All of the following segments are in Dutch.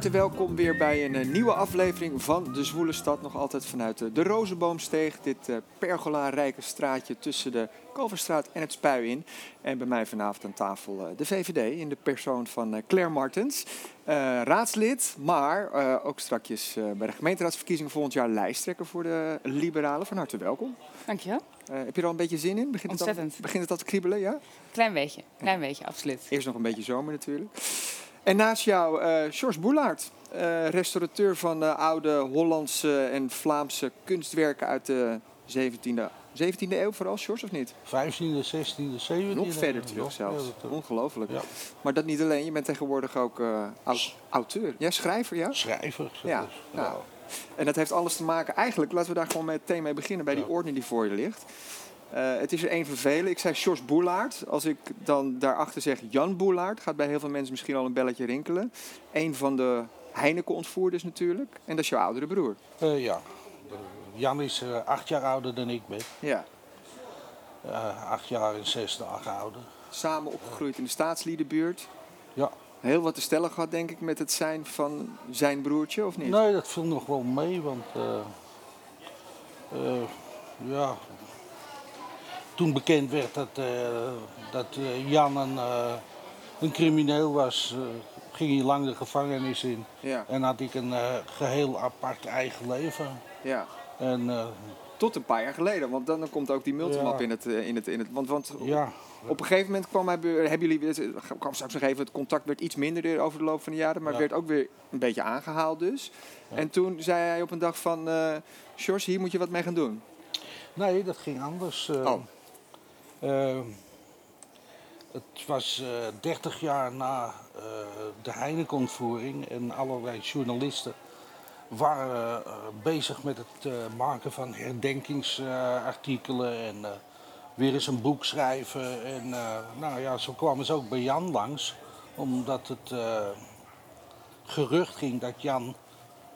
Harte welkom weer bij een eh, nieuwe aflevering van De Zwoele Stad. Nog altijd vanuit eh, de Rozenboomsteeg. Dit uh, pergola-rijke straatje tussen de Kalverstraat en het Spui in. En bij mij vanavond aan tafel de VVD in de persoon van Claire Martens. raadslid, maar ook strakjes bij de gemeenteraadsverkiezingen volgend jaar lijsttrekker voor de Liberalen. Van harte welkom. Dankjewel. heb je er al een beetje zin in? Begint Ontzettend. Het al, begint het al te kriebelen, ja? Klein beetje, klein beetje, absoluut. Eerst nog een beetje zomer natuurlijk. En naast jou, uh, George Boulaert, uh, restaurateur van uh, oude Hollandse en Vlaamse kunstwerken uit de 17e, 17e eeuw vooral, George, of niet? 15e, 16e, 17e. Nog verder terug zelfs. Ongelooflijk. Ja. Maar dat niet alleen, je bent tegenwoordig ook auteur. Ja, schrijver, ja? Schrijver. Ja, nou. En dat heeft alles te maken, eigenlijk, laten we daar gewoon meteen mee beginnen, bij die orde die voor je ligt. Uh, het is er één van velen. Ik zei Jos Boelaert. Als ik dan daarachter zeg Jan Boelaert, gaat bij heel veel mensen misschien al een belletje rinkelen. Eén van de Heineken-ontvoerders natuurlijk. En dat is jouw oudere broer. Uh, ja. Jan is uh, acht jaar ouder dan ik ben. Ja. acht jaar en zes dagen ouder. Samen opgegroeid in de staatsliedenbuurt. Ja. Heel wat te stellen gehad, denk ik, met het zijn van zijn broertje, of niet? Nee, dat viel nog wel mee, want... ja, toen bekend werd dat, uh, dat uh, Jan een, uh, een, crimineel was, ging hij lang de gevangenis in. Ja. En had ik een geheel apart eigen leven. Ja. En, Tot een paar jaar geleden, want dan, komt ook die multimap ja. in het... In het, in het want, want ja. op een gegeven moment kwam hebben jullie, kwam straks nog even, het contact werd iets minder over de loop van de jaren, maar ja. werd ook weer een beetje aangehaald dus. En toen zei hij op een dag van, uh, George, hier moet je wat mee gaan doen. Nee, dat ging anders. oh. Uh, het was uh, eh, 30 jaar na uh, de Heineken-ontvoering en allerlei journalisten waren bezig met het maken van herdenkingsartikelen en weer eens een boek schrijven. En nou ja, zo kwamen ze ook bij Jan langs, omdat het gerucht ging dat Jan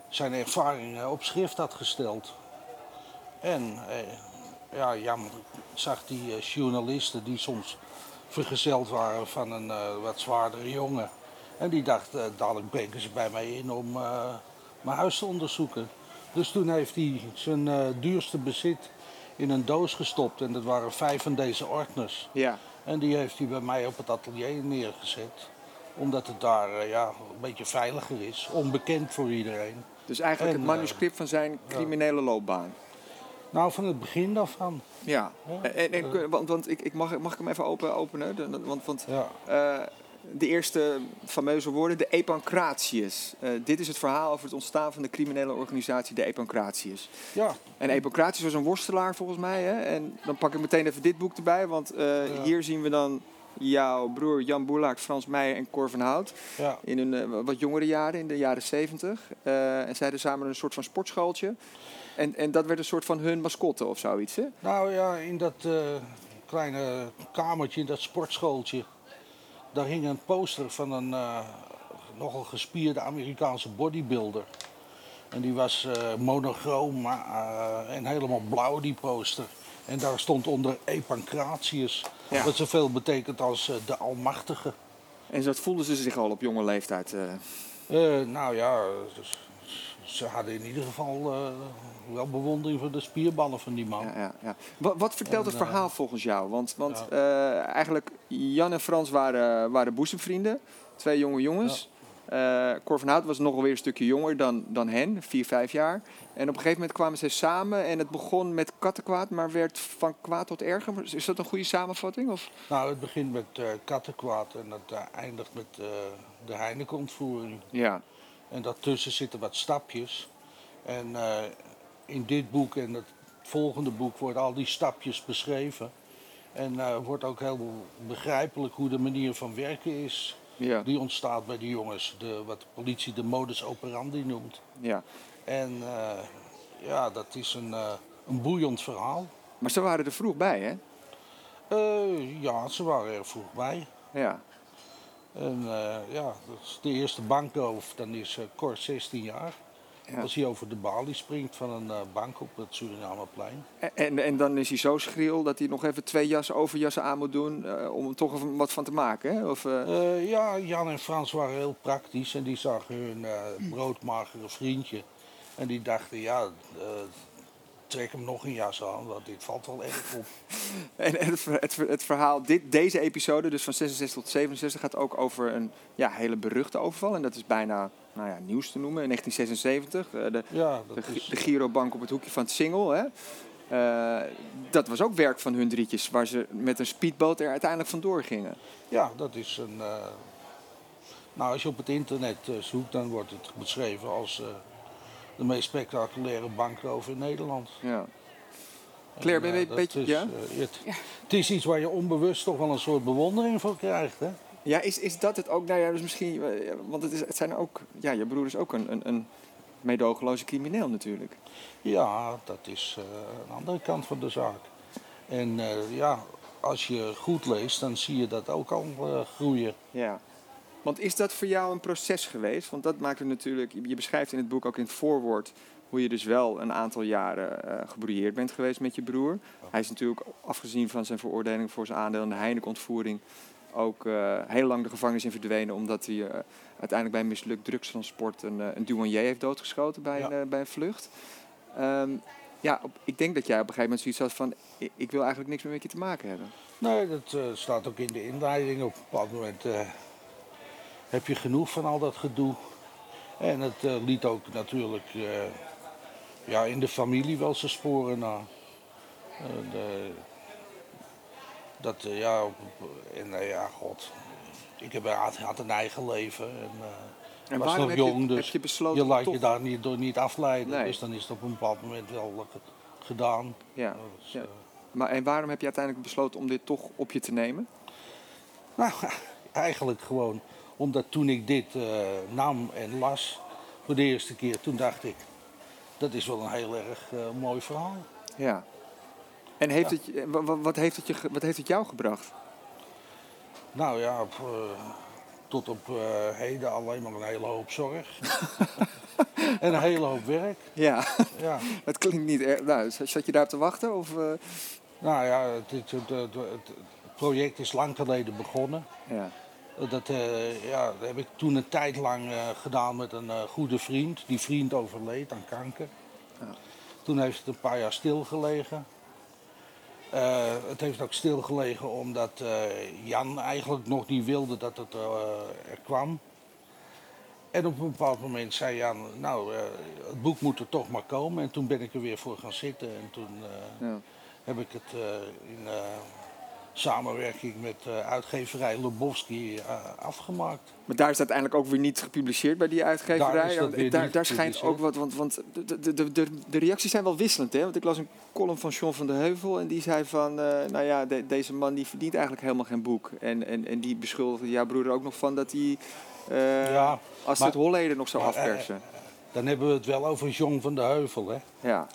zijn ervaringen op schrift had gesteld. En ja, jammer. Ik zag die uh, journalisten die soms vergezeld waren van een uh, wat zwaardere jongen. En die dacht, uh, dadelijk brengen ze bij mij in om mijn huis te onderzoeken. Dus toen heeft hij zijn duurste bezit in een doos gestopt. En dat waren vijf van deze ordners. Ja. En die heeft hij bij mij op het atelier neergezet. Omdat het daar ja, een beetje veiliger is. Onbekend voor iedereen. Dus eigenlijk het manuscript van zijn criminele loopbaan. Nou, van het begin daarvan. Ja, En, en, want, want ik, ik mag, mag ik hem even open, openen? Want, want ja. uh, de eerste fameuze woorden, de Epancratius. Uh, dit is het verhaal over het ontstaan van de criminele organisatie, de Epancratius. Ja. En Epancratius was een worstelaar volgens mij. Hè? En dan pak ik meteen even dit boek erbij, want uh, ja. hier zien we dan jouw broer Jan Boelaert, Frans Meijer en Cor van Hout. Ja. In hun uh, wat jongere jaren, in de jaren zeventig. Uh, en zij hadden samen een soort van sportschooltje. En, en dat werd een soort van hun mascotte of zoiets, hè? Nou ja, in dat uh, kleine kamertje, in dat sportschooltje... daar hing een poster van een nogal gespierde Amerikaanse bodybuilder. En die was uh, monochroom en helemaal blauw, die poster. En daar stond onder Epancratius, ja. wat zoveel betekent als de Almachtige. En dat voelden ze zich al op jonge leeftijd? nou ja, dus, ze hadden in ieder geval uh, wel bewondering voor de spierballen van die man. Ja, ja, ja. Wat, wat, vertelt en, het verhaal uh, volgens jou? Want, want ja. uh, eigenlijk, Jan en Frans waren, waren boezemvrienden. Twee jonge jongens. Ja. Cor van Hout was nog alweer een stukje jonger dan, dan hen, vier, vijf jaar. En op een gegeven moment kwamen ze samen en het begon met kattenkwaad, maar werd van kwaad tot erger. Is dat een goede samenvatting? Of? Nou, het begint met kattenkwaad en het eindigt met de Heineken-ontvoering. Ja. En daartussen zitten wat stapjes. En uh, in dit boek en het volgende boek worden al die stapjes beschreven. En uh, wordt ook heel begrijpelijk hoe de manier van werken is. Ja. Die ontstaat bij die jongens. De, wat de politie de modus operandi noemt. Ja. En uh, ja, dat is een, een boeiend verhaal. Maar ze waren er vroeg bij, hè? ja, ze waren er vroeg bij. Ja. En uh, ja, dat is de eerste bankroof, dan is uh, Cor 16 jaar. Ja. Als hij over de balie springt van een eh, bank op het Surinameplein. En, en, en dan is hij zo schriel dat hij nog even twee jassen, overjassen aan moet doen eh, om er toch wat van te maken. Hè? Of, eh, ja, Jan en Frans waren heel praktisch en die zagen hun broodmagere vriendje. En die dachten, ja, trek hem nog een jas aan, want dit valt wel erg op. En, en het, het, het verhaal, dit, deze episode, dus van 66 tot 67, gaat ook over een ja, hele beruchte overval. En dat is bijna nou ja, nieuws te noemen. In 1976, eh, de, Ja, de, is, Girobank op het hoekje van het Singel. Hè? Eh, dat was ook werk van hun drietjes, waar ze met een speedboot er uiteindelijk vandoor gingen. ja, dat is een... eh, nou, als je op het internet zoekt, dan wordt het beschreven als de meest spectaculaire bankroof in Nederland. Ja. Claire, ben je En, een eh, beetje- is, ja? eh, het, het is iets waar je onbewust toch wel een soort bewondering voor krijgt, hè? Ja, is, is dat het ook? Nou ja, dus misschien, eh, want het, is, het zijn ook, ja, je broer is ook een, een, een meedogenloze crimineel natuurlijk. Ja, dat is eh, een andere kant van de zaak. En eh, ja, als je goed leest, dan zie je dat ook al eh, groeien. Ja. Want is dat voor jou een proces geweest? Want dat maakt het natuurlijk, je beschrijft in het boek ook in het voorwoord hoe je dus wel een aantal jaren eh gebrouilleerd bent geweest met je broer. Hij is natuurlijk, afgezien van zijn veroordeling voor zijn aandeel in de Heineken-ontvoering, ook eh, heel lang de gevangenis in verdwenen omdat hij eh, uiteindelijk bij een mislukt drugstransport een, een douanier heeft doodgeschoten bij, Ja. een, bij een vlucht. Ehm, ja, op- ik denk dat jij op een gegeven moment zoiets had van, ik, ik wil eigenlijk niks meer met je te maken hebben. Nee, dat staat ook in de inleiding. Op een bepaald moment heb je genoeg van al dat gedoe. En het eh, liet ook natuurlijk eh, ja, in de familie wel zijn sporen na. Eh, de- dat, ja, op- en eh, ja, god. Ik heb, had, had een eigen leven. En, En was nog jong, je, dus heb je besloten je laat je daar niet, door niet afleiden. Nee. Dus dan is het op een bepaald moment wel gedaan. Ja. Dus, Ja. Maar en waarom heb je uiteindelijk besloten om dit toch op je te nemen? Nou, eigenlijk gewoon omdat toen ik dit eh, nam en las voor de eerste keer, toen dacht ik, dat is wel een heel erg eh, mooi verhaal. Ja. En heeft Ja. het, wat, heeft het je, wat heeft het jou gebracht? Nou ja, op, eh, tot op heden alleen maar een hele hoop zorg. en een hele hoop werk. Ja, Ja. dat klinkt niet erg. Nou, zat je daar op te wachten? Of? Nou ja, het, het, het, het- het project is lang geleden begonnen. ja. Dat, eh, ja, dat heb ik toen een tijd lang eh, gedaan met een eh, goede vriend. Die vriend overleed aan kanker. Ja. Toen heeft het een paar jaar stilgelegen. Het heeft ook stilgelegen omdat Jan eigenlijk nog niet wilde dat het er kwam. En op een bepaald moment zei Jan, nou, het boek moet er toch maar komen. En toen ben ik er weer voor gaan zitten. En toen ja. heb ik het in samenwerking met eh, uitgeverij Lobowski eh, afgemaakt. Maar daar is het uiteindelijk ook weer niet gepubliceerd bij die uitgeverij. Daar weer daar, daar schijnt ook wat, want, want de, de, de, de, reacties zijn wel wisselend. Hè? Want ik las een column van John van der Heuvel en die zei van, eh, nou ja, de- deze man die verdient eigenlijk helemaal geen boek. En, en, en die beschuldigde jouw broer er ook nog van dat hij, Ja, het Holleden nog zou afpersen. Dan hebben we het wel over John van de Heuvel. Hè? ja,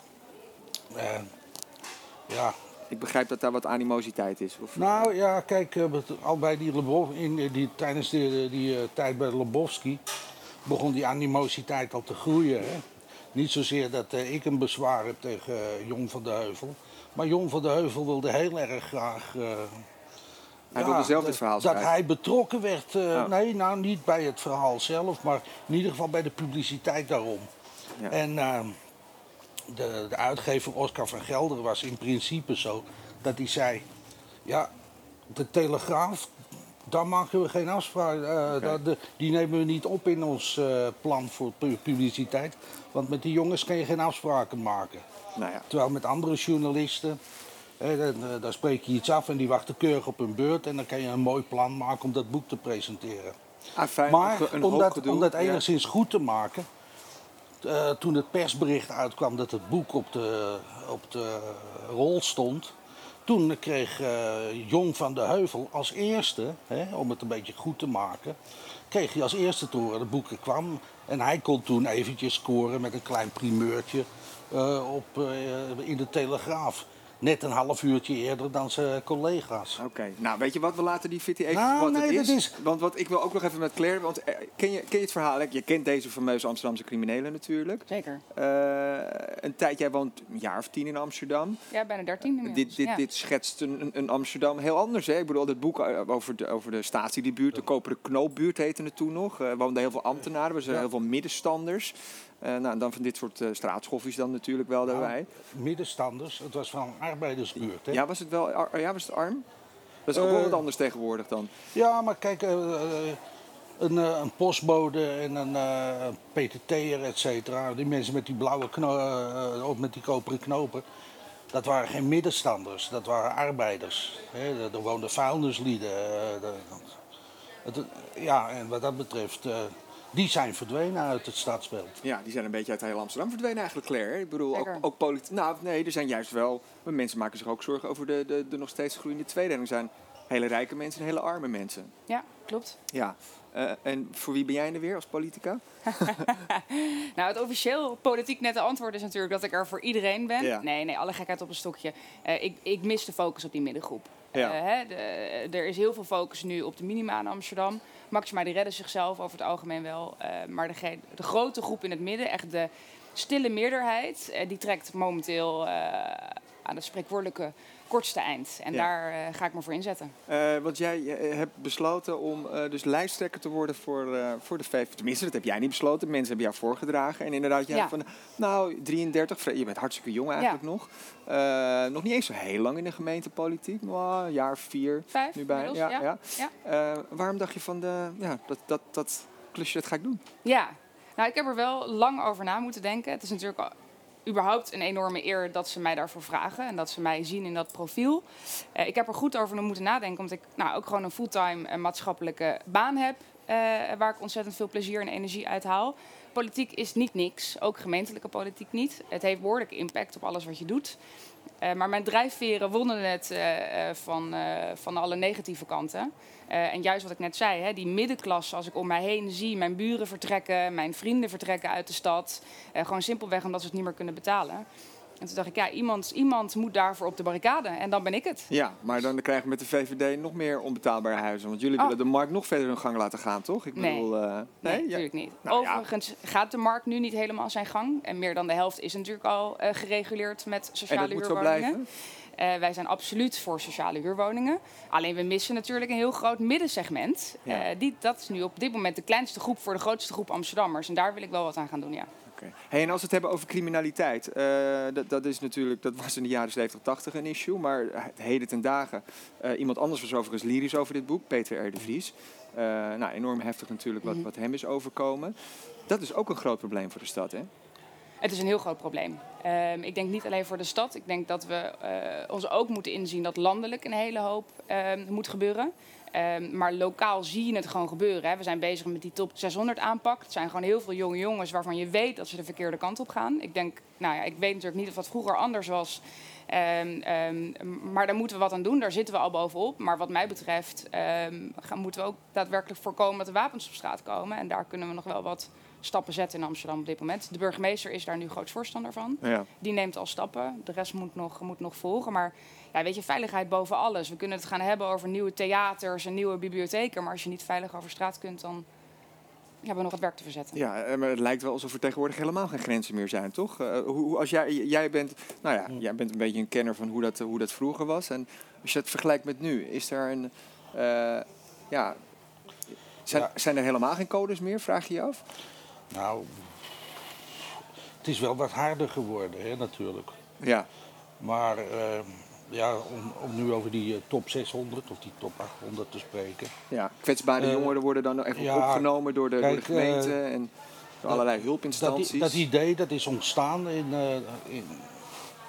ja. Ik begrijp dat daar wat animositeit is. Of, Nou ja, kijk, eh, al bij die, in, eh, die tijdens de, die eh, tijd bij Lobowski begon die animositeit al te groeien. Hè? Niet zozeer dat eh, ik een bezwaar heb tegen eh, Jon van de Heuvel. Maar Jon van de Heuvel wilde heel erg graag. eh, Hij wilde zelf verhaal Dat hij betrokken werd. eh, Ja. Nee, nou niet bij het verhaal zelf, maar in ieder geval bij de publiciteit daarom. Ja. En eh, de, de uitgever Oscar van Gelder was in principe zo dat hij zei: Ja, de Telegraaf, daar maken we geen afspraak. eh, dat- de- die nemen we niet op in ons eh, plan voor pu- publiciteit. Want met die jongens kan je geen afspraken maken. Nou ja, Terwijl met andere journalisten, hè, dan, eh, daar spreek je iets af en die wachten keurig op hun beurt. En dan kan je een mooi plan maken om dat boek te presenteren. Afijn, Maar om dat, om dat ja. enigszins goed te maken, eh, toen het persbericht uitkwam dat het boek op de, op de rol stond, toen kreeg eh, Jong van de Heuvel als eerste, hè, om het een beetje goed te maken, kreeg hij als eerste te horen dat het boek er kwam. En hij kon toen eventjes scoren met een klein primeurtje eh, op, in de Telegraaf. Net een half uurtje eerder dan zijn collega's. Oké, nou weet je wat, we laten die Fitty even Nou, wat nee, het dat is. is- Want wat, ik wil ook nog even met Claire, want eh, ken je, ken je het verhaal? Je kent deze fameuze Amsterdamse criminelen natuurlijk. Zeker. Eh, een tijd, jij woont een jaar of tien in Amsterdam. Ja, bijna 13 inmiddels. Dit, dit, ja. dit schetst een, een- Amsterdam heel anders. Hè? Ik bedoel, dit boek eh, over de, over de statie, die buurt, de Koperen Knoopbuurt heette het toen nog. Er woonden heel veel ambtenaren, er waren Ja. heel veel middenstanders. Eh, nou, dan van dit soort eh, straatschoffies dan natuurlijk wel daarbij. Middenstanders, het was van arbeidersbuurt. Hè? Ja, was het wel ar- ja, was het arm? Dat is ook wel Eh, wat anders tegenwoordig dan. Ja, maar kijk, een, een postbode en een PTT'er, et cetera. Die mensen met die blauwe knopen, of met die koperen knopen. Dat waren geen middenstanders, dat waren arbeiders. Hè. Er- woonden vuilnislieden. de- ja, en wat dat betreft, die zijn verdwenen uit het stadsbeeld. Ja, die zijn een beetje uit heel Amsterdam verdwenen eigenlijk, Claire. Ik bedoel, ook, ook politiek. Nou, nee, er zijn juist wel. maar Mensen maken zich ook zorgen over de, de, de nog steeds groeiende tweedeling. Er zijn hele rijke mensen en hele arme mensen. Ja, klopt. Ja. Eh, en voor wie ben jij er weer als politica? Nou, het officieel politiek nette antwoord is natuurlijk dat ik er voor iedereen ben. Ja. Nee, nee, alle gekheid op een stokje. Eh, ik, ik mis de focus op die middengroep. Eh, hè, de- er is heel veel focus nu op de minima in Amsterdam. Maxima die redden zichzelf over het algemeen wel. eh, maar de, de grote groep in het midden, echt de stille meerderheid, eh, die trekt momenteel aan het spreekwoordelijke kortste eind. En Ja. daar eh, ga ik me voor inzetten. Eh, want jij eh, hebt besloten om dus lijsttrekker te worden voor, voor de VVD. Tenminste, dat heb jij niet besloten. Mensen hebben jou voorgedragen. En inderdaad, jij Ja. van, nou, 33, vre- je bent hartstikke jong eigenlijk nog. Nog niet eens zo heel lang in de gemeentepolitiek. Maar een jaar vier Vijf nu bij. Ja, waarom dacht je van, de, ja, dat, dat, dat klusje, dat ga ik doen? Ja, nou, ik heb er wel lang over na moeten denken. Het is natuurlijk al überhaupt een enorme eer dat ze mij daarvoor vragen en dat ze mij zien in dat profiel. Eh, ik heb er goed over moeten nadenken, omdat ik nou, ook gewoon een fulltime eh, maatschappelijke baan heb, waar ik ontzettend veel plezier en energie uit haal. Politiek is niet niks, ook gemeentelijke politiek niet. Het heeft behoorlijke impact op alles wat je doet. Eh, maar mijn drijfveren wonnen het eh, eh, van, eh, van alle negatieve kanten. Eh, en juist wat ik net zei, hè, die middenklasse, als ik om mij heen zie, mijn buren vertrekken, mijn vrienden vertrekken uit de stad. eh, gewoon simpelweg omdat ze het niet meer kunnen betalen. En toen dacht ik, ja, iemand, iemand moet daarvoor op de barricade. En dan ben ik het. Ja, maar dan krijgen we met de VVD nog meer onbetaalbare huizen. Want jullie Oh. willen de markt nog verder hun gang laten gaan, toch? Ik Nee. bedoel, eh, Nee, Ja. natuurlijk niet. Nou, ja. Overigens gaat de markt nu niet helemaal zijn gang. En meer dan de helft is natuurlijk al eh, gereguleerd met En sociale dat moet zo huurwoningen. blijven? Eh, wij zijn absoluut voor sociale huurwoningen. Alleen we missen natuurlijk een heel groot middensegment. Ja. Die, dat is nu op dit moment de kleinste groep voor de grootste groep Amsterdammers. En daar wil ik wel wat aan gaan doen, ja. Oké. Hey, en als we het hebben over criminaliteit, eh, dat, dat is natuurlijk, dat was in de jaren 70, 80 een issue, maar heden ten dagen, eh, iemand anders was overigens lyrisch over dit boek, Peter R. de Vries. Eh, nou, enorm heftig natuurlijk wat, Mhm. wat hem is overkomen. Dat is ook een groot probleem voor de stad, hè? Het is een heel groot probleem. Ehm, ik denk niet alleen voor de stad. Ik denk dat we ons ook moeten inzien dat landelijk een hele hoop ehm, moet gebeuren. Ehm, maar lokaal zie je het gewoon gebeuren. Hè. We zijn bezig met die top 600 aanpak. Het zijn gewoon heel veel jonge jongens waarvan je weet dat ze de verkeerde kant op gaan. Ik denk, nou ja, ik weet natuurlijk niet of dat vroeger anders was. Ehm, ehm, maar daar moeten we wat aan doen. Daar zitten we al bovenop. Maar wat mij betreft gaan, moeten we ook daadwerkelijk voorkomen dat er wapens op straat komen. En daar kunnen we nog wel wat stappen zetten in Amsterdam op dit moment. De burgemeester is daar nu groot voorstander van. Ja. Die neemt al stappen. De rest moet nog, moet nog volgen. Maar ja, weet je, veiligheid boven alles. We kunnen het gaan hebben over nieuwe theaters en nieuwe bibliotheken. Maar als je niet veilig over straat kunt, dan hebben we nog wat werk te verzetten. Ja, eh, maar het lijkt wel alsof er tegenwoordig helemaal geen grenzen meer zijn, toch? Eh, hoe, hoe- als jij, jij bent, nou ja, jij bent een beetje een kenner van hoe dat, hoe dat vroeger was. En als je het vergelijkt met nu, is er een, eh, ja, zijn, Ja. zijn er helemaal geen codes meer, vraag je je af? Nou, het is wel wat harder geworden, hè, natuurlijk. Ja, Maar eh, ja, om, om nu over die eh, top 600 of die top 800 te spreken. ja. kwetsbare Eh, jongeren worden dan even ja, opgenomen door de, door de kijk, gemeente eh, en door allerlei Dat, hulpinstanties. i- dat idee dat is ontstaan in, eh, in,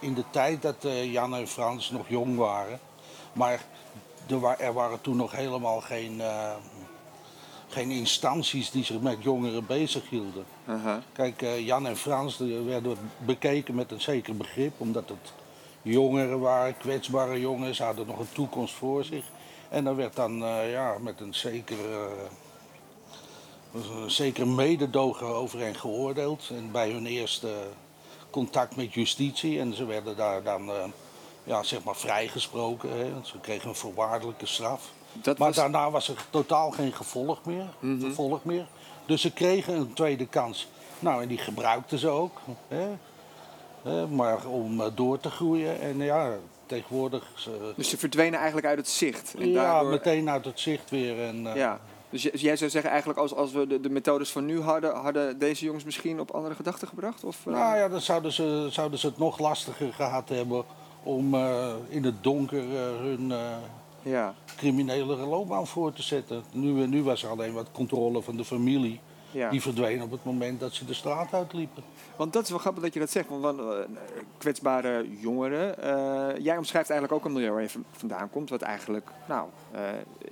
in de tijd dat eh, Jan en Frans nog jong waren. Maar er, wa- er waren toen nog helemaal geen, eh, geen instanties die zich met jongeren bezighielden. Aha. Kijk, eh, Jan en Frans die werden bekeken met een zeker begrip, omdat het jongeren waren, kwetsbare jongens, ze hadden nog een toekomst voor zich. En daar werd dan eh, ja, met een zeker, eh, een zeker mededogen over hen geoordeeld. En bij hun eerste contact met justitie, en ze werden daar dan ja, zeg maar vrijgesproken. Hè, want ze kregen een voorwaardelijke straf. Dat Maar was, daarna was er totaal geen gevolg meer, Mhm. vervolg meer. Dus ze kregen een tweede kans. Nou, en die gebruikten ze ook. Hè? Hè, maar om eh, door te groeien. En ja, tegenwoordig... Ze, dus ze verdwenen eigenlijk uit het zicht. En ja, daardoor- meteen uit het zicht weer. En, eh, Ja. Dus jij zou zeggen eigenlijk als, als we de, de methodes van nu hadden, hadden deze jongens misschien op andere gedachten gebracht? Of, eh? Nou ja, dan zouden ze, zouden ze het nog lastiger gehad hebben om in het donker hun ja. criminele loopbaan voor te zetten. Nu, nu was er alleen wat controle van de familie. ja. Die verdween op het moment dat ze de straat uitliepen. Want dat is wel grappig dat je dat zegt. Want, eh, kwetsbare jongeren. eh, jij omschrijft eigenlijk ook een milieu waar je van- vandaan komt. Wat eigenlijk, nou, eh,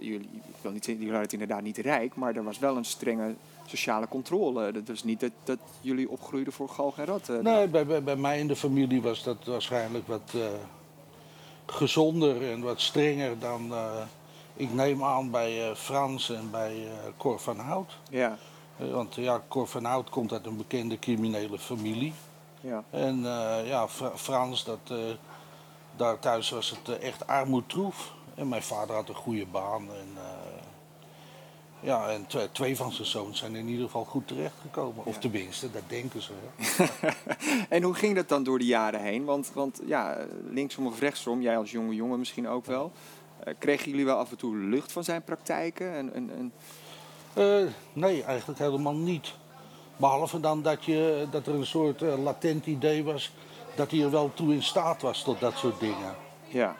jullie, ik wil niet zeggen, jullie waren het inderdaad niet rijk. Maar er was wel een strenge sociale controle. Dat was niet dat, dat jullie opgroeiden voor galg en rat. Nee, bij, bij, bij mij in de familie was dat waarschijnlijk wat gezonder en wat strenger dan, eh, ik neem aan, bij eh, Frans en bij eh Cor van Hout. Ja, want ja, Cor van Hout komt uit een bekende criminele familie. ja. En ja, Fra- Frans, dat, daar thuis was het echt armoedtroef. En mijn vader had een goede baan. En, ja, en twee, twee van zijn zoons zijn in ieder geval goed terechtgekomen. Of tenminste, dat denken ze. En hoe ging dat dan door de jaren heen? Want, want ja, linksom of rechtsom, jij als jonge jongen misschien ook wel. eh, kregen jullie wel af en toe lucht van zijn praktijken? En, en, en... Eh, nee, eigenlijk helemaal niet. Behalve dan dat, je, dat er een soort eh, latent idee was dat hij er wel toe in staat was tot dat soort dingen. Ja.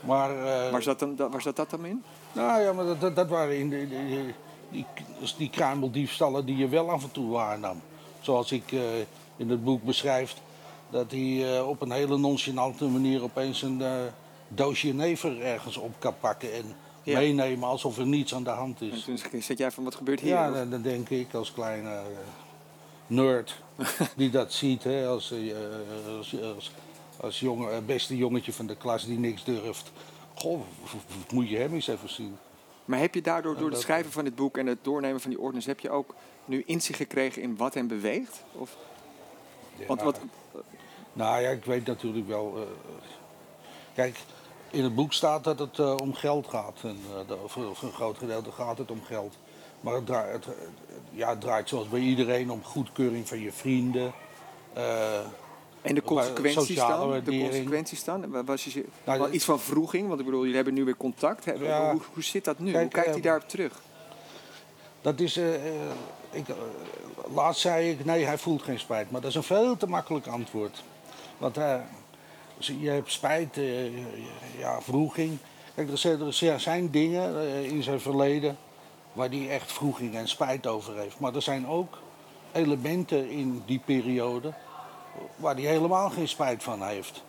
Maar, eh, Waar, zat dan, waar zat dat dan in? Nou ja, maar dat, dat, waren in de, die, dus die kruimeldiefstallen die je wel af en toe waarnam. Zoals ik eh, in het boek beschrijf, dat hij eh, op een hele nonchalante manier opeens een eh, doosje never ergens op kan pakken en Ja. meenemen alsof er niets aan de hand En is. toen zat jij van, wat gebeurt hier? Ja, dan, dan denk ik als kleine nerd die dat ziet, hè, als, als, als, als jonge, beste jongetje van de klas die niks durft. Goh, moet je hem eens even zien. Maar heb je daardoor, door het schrijven van dit boek en het doornemen van die ordens, heb je ook nu inzicht gekregen in wat hem beweegt? Of, want wat, Nou ja, ik weet natuurlijk wel. eh, kijk, in het boek staat dat het eh, om geld gaat. En, eh, de- voor, voor een groot gedeelte gaat het om geld. Maar het, draait, het, het- ja, het draait zoals bij iedereen om goedkeuring van je vrienden. Eh, en de Maar consequenties dan? De consequenties dan? Wa- Was je, Nou, wel iets van vroeging, want ik bedoel, jullie hebben nu weer contact. Ja. Hoe, hoe zit dat nu? Kijk, hoe kijkt hij eh, daarop terug? Dat is. eh, eh, ik, eh, laatst zei ik, nee, hij voelt geen spijt. Maar dat is een veel te makkelijk antwoord. Want eh, je hebt spijt, eh, ja, vroeging. Kijk, er zijn, dingen eh, in zijn verleden waar hij echt vroeging en spijt over heeft. Maar er zijn ook elementen in die periode waar hij helemaal geen spijt van heeft.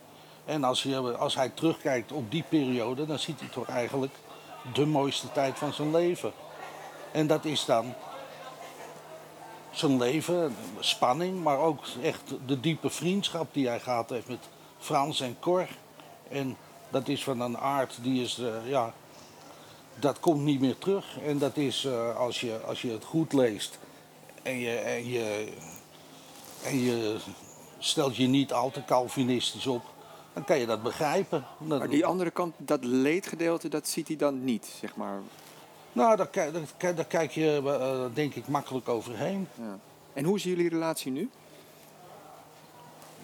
En als, je, als hij terugkijkt op die periode, dan ziet hij toch eigenlijk de mooiste tijd van zijn leven. En dat is dan zijn leven, spanning, maar ook echt de diepe vriendschap die hij gehad heeft met Frans en Cor. En dat is van een aard die is, eh, ja, dat komt niet meer terug. En dat is eh, als, je, als je het goed leest en je, en je, en je stelt je niet al te Calvinistisch op, dan kan je dat begrijpen. Dat- Maar die andere kant, dat leedgedeelte, dat ziet hij dan niet, zeg maar. nou, daar, kijk- daar, kijk- daar kijk je eh, denk ik makkelijk overheen. Ja. En hoe is jullie relatie nu?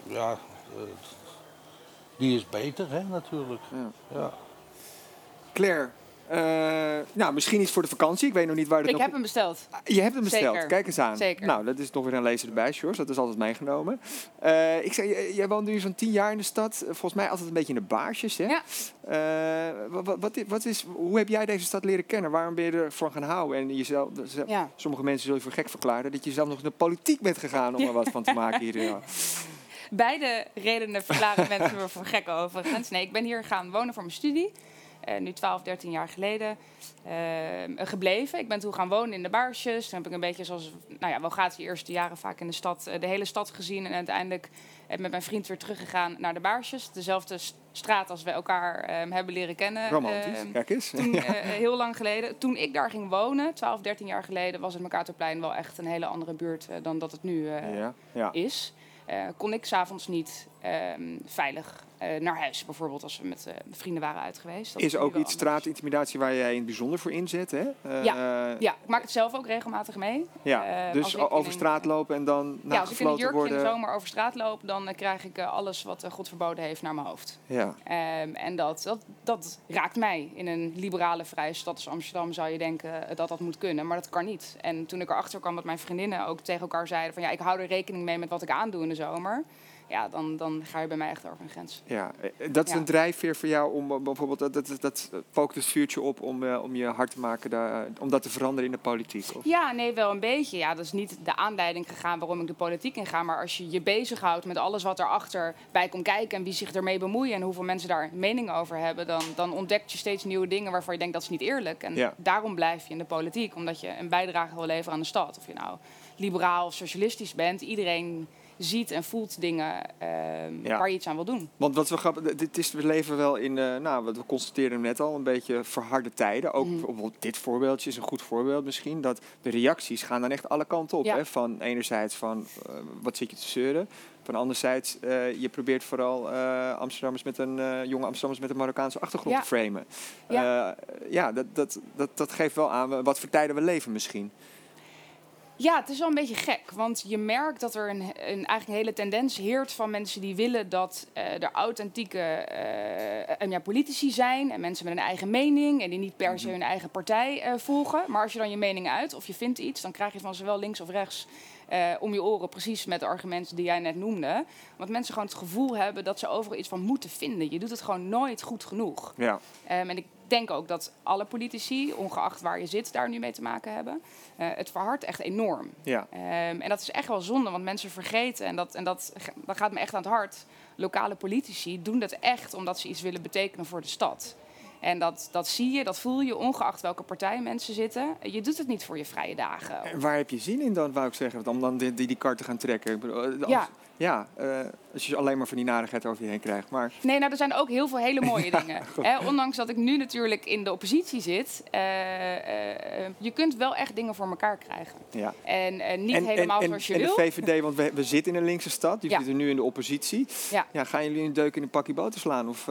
Ja, eh, die is beter, hè, natuurlijk. Ja. Ja. Claire, eh, nou, misschien iets voor de vakantie. Ik weet nog niet waar het Ik nog... heb hem besteld. Je hebt hem besteld, Zeker. kijk eens aan. Zeker. Nou, dat is nog weer een lezer erbij, Sjors. Dat is altijd meegenomen. Eh, ik zei, jij- woont nu zo'n tien jaar in de stad. Eh, Volgens mij altijd een beetje in de baarsjes, hè? Ja. Wat, wat, wat, is- wat is, hoe heb jij deze stad leren kennen? Waarom ben je ervan gaan houden? En jezelf, Ja. sommige mensen zullen je voor gek verklaren dat je zelf nog in de politiek bent gegaan om er wat van te maken hier. Ja. Beide redenen verklaren mensen me voor gek overigens. Nee, ik ben hier gaan wonen voor mijn studie. Eh, nu 12, 13 jaar geleden eh, gebleven. Ik ben toen gaan wonen in de Baarsjes. Toen heb ik een beetje zoals, nou ja, wel gaat die eerste jaren vaak in de stad, eh, de hele stad gezien. En uiteindelijk met mijn vriend weer teruggegaan naar de Baarsjes. Dezelfde straat als we elkaar eh, hebben leren kennen. Romantisch, Eh, kijk eens. toen, eh, heel lang geleden. Toen ik daar ging wonen, 12, 13 jaar geleden, was het Mercatorplein wel echt een hele andere buurt dan dat het nu ja, ja. is. kon ik s'avonds niet ehm, veilig eh, naar huis. Bijvoorbeeld als we met eh, vrienden waren uit geweest. Dat Is ook iets straatintimidatie waar jij in het bijzonder voor inzet, hè? Eh, Ja, ik maak het zelf ook regelmatig mee. ja. Dus over straat lopen en dan Ja, als ik in een jurkje in de worden. zomer over straat loop, dan krijg ik alles wat God verboden heeft naar mijn hoofd. Ja. Ehm, en dat, dat, dat raakt mij. In een liberale vrije stad als Amsterdam zou je denken dat dat moet kunnen, maar dat kan niet. En toen ik erachter kwam dat mijn vriendinnen ook tegen elkaar zeiden van ja, ik hou er rekening mee met wat ik aandoe in de zomer. Ja, dan, dan ga je bij mij echt over een grens. Ja, eh, dat is Ja. een drijfveer voor jou om eh, bijvoorbeeld, dat, dat, dat pookt het vuurtje op om, eh, om je hard te maken, daar, om dat te veranderen in de politiek. Of? Ja, nee, wel een beetje. Ja, dat is niet de aanleiding gegaan waarom ik de politiek in ga. Maar als je je bezighoudt met alles wat erachter bij komt kijken en wie zich ermee bemoeien en hoeveel mensen daar mening over hebben, dan, dan ontdek je steeds nieuwe dingen waarvan je denkt dat is niet eerlijk. En Ja. daarom blijf je in de politiek, omdat je een bijdrage wil leveren aan de stad. Of je nou liberaal of socialistisch bent, iedereen ziet en voelt dingen ehm, Ja. waar je iets aan wil doen. Want wat we grappig, dit is, we leven wel in, eh, nou, wat we constateerden net al, een beetje verharde tijden. Ook bijvoorbeeld dit voorbeeldje is een goed voorbeeld misschien. Dat de reacties gaan dan echt alle kanten op. Ja. Hè? Van enerzijds van, eh, wat zit je te zeuren? Van anderzijds, eh, je probeert vooral Amsterdammers met een, jonge Amsterdammers met een Marokkaanse achtergrond Ja. te framen. Ja. Ja, dat, dat, dat, dat geeft wel aan wat voor tijden we leven misschien. Ja, het is wel een beetje gek. Want je merkt dat er een, een, eigenlijk een hele tendens heert van mensen die willen dat eh, er authentieke eh, en ja, politici zijn. En mensen met een eigen mening. En die niet per se hun eigen partij eh, volgen. Maar als je dan je mening uit of je vindt iets, dan krijg je van zowel links of rechts. Eh, om je oren, precies met de argumenten die jij net noemde. Want mensen gewoon het gevoel hebben dat ze overal iets van moeten vinden. Je doet het gewoon nooit goed genoeg. Ja. Ehm, en ik denk ook dat alle politici, ongeacht waar je zit, daar nu mee te maken hebben. Eh, het verhardt echt enorm. Ja. Ehm, en dat is echt wel zonde, want mensen vergeten, en, dat, en dat, dat gaat me echt aan het hart. Lokale politici doen dat echt omdat ze iets willen betekenen voor de stad. En dat, dat zie je, dat voel je, ongeacht welke partij mensen zitten. Je doet het niet voor je vrije dagen. En waar heb je zin in dan, wou ik zeggen, om dan die, die, die kar te gaan trekken? Ik bedoel, eh, als- Ja. Ja, eh, als je alleen maar van die narigheid over je heen krijgt. Maar Nee, nou, er zijn ook heel veel hele mooie dingen. Hè, ondanks dat ik nu natuurlijk in de oppositie zit. eh, eh, je kunt wel echt dingen voor elkaar krijgen. ja. En niet en, helemaal en, zoals je en wil. de VVD, want we, we zitten in een linkse stad, die Ja. zitten nu in de oppositie. Ja. Ja, gaan jullie een deuk in een pakje boter slaan? Of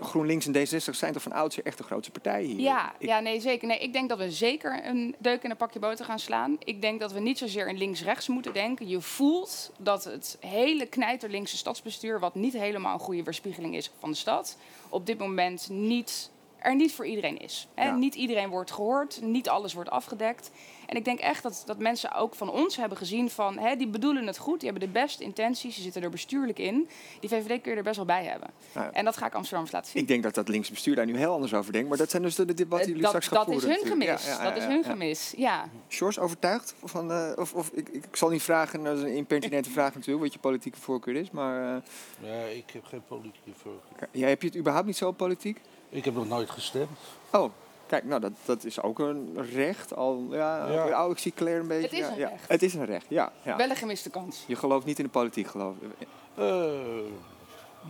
GroenLinks en D66 zijn toch van oudsher echt de grootste partijen hier? Ja, Ik- ja, nee, zeker. Nee, ik denk dat we zeker een deuk in een pakje boter gaan slaan. Ik denk dat we niet zozeer in links-rechts moeten denken. Je voelt dat het hele knijterlinkse stadsbestuur, wat niet helemaal een goede weerspiegeling is van de stad, op dit moment niet, er niet voor iedereen is. Hè? Ja. Niet iedereen wordt gehoord, niet alles wordt afgedekt. En ik denk echt dat, dat mensen ook van ons hebben gezien van, hè, die bedoelen het goed, die hebben de beste intenties, ze zitten er bestuurlijk in. Die VVD kun je er best wel bij hebben. Nou ja. En dat ga ik Amsterdammers laten zien. Ik denk dat dat linkse bestuur daar nu heel anders over denkt. Maar dat zijn dus de debatten die jullie dat straks gaan dat is hun gemis. Ja, ja, dat is hun ja. gemis, ja. Sjors, overtuigd? Van, eh, of, of, ik, ik zal niet vragen, dat is een impertinente vraag natuurlijk, wat je politieke voorkeur is. Maar eh, Ja, ik heb geen politieke voorkeur. ja, heb je het überhaupt niet zo op politiek? Ik heb nog nooit gestemd. Oh, kijk, nou dat, dat is ook een recht. Al, ja, Ja. Oh, ik zie Claire een beetje. Het is ja, een ja. recht. Het is een recht, ja. ja. Wel een gemiste kans. Je gelooft niet in de politiek, geloof ik. Eh,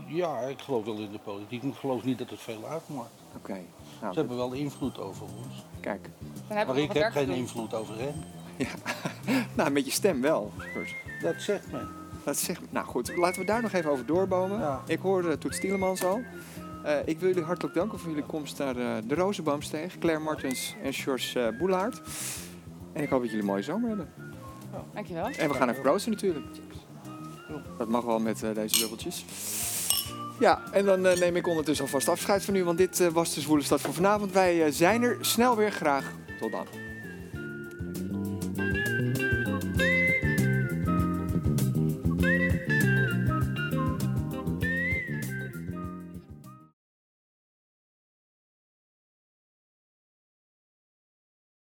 ja, ik geloof wel in de politiek, maar ik geloof niet dat het veel uitmaakt. Oké, nou, Ze hebben wel invloed over ons. kijk. Dan hebben Maar we ik heb geen doen. invloed over hen. Nou, met je stem wel. Dat zegt men. Dat zegt, nou goed, laten we daar nog even over doorbomen. Ja. Ik hoor uh, Toet Stielemans al. Eh, ik wil jullie hartelijk danken voor jullie komst naar eh, de Rozenboomsteeg. Claire Martens en Sjors uh, Boelaert. En ik hoop dat jullie een mooie zomer hebben. Dankjewel. En we gaan even proosten natuurlijk. Dat mag wel met eh, deze bubbeltjes. Ja, en dan eh, neem ik ondertussen alvast afscheid van u. Want dit eh, was de Zwoele Stad voor vanavond. Wij eh, zijn er snel weer graag. Tot dan.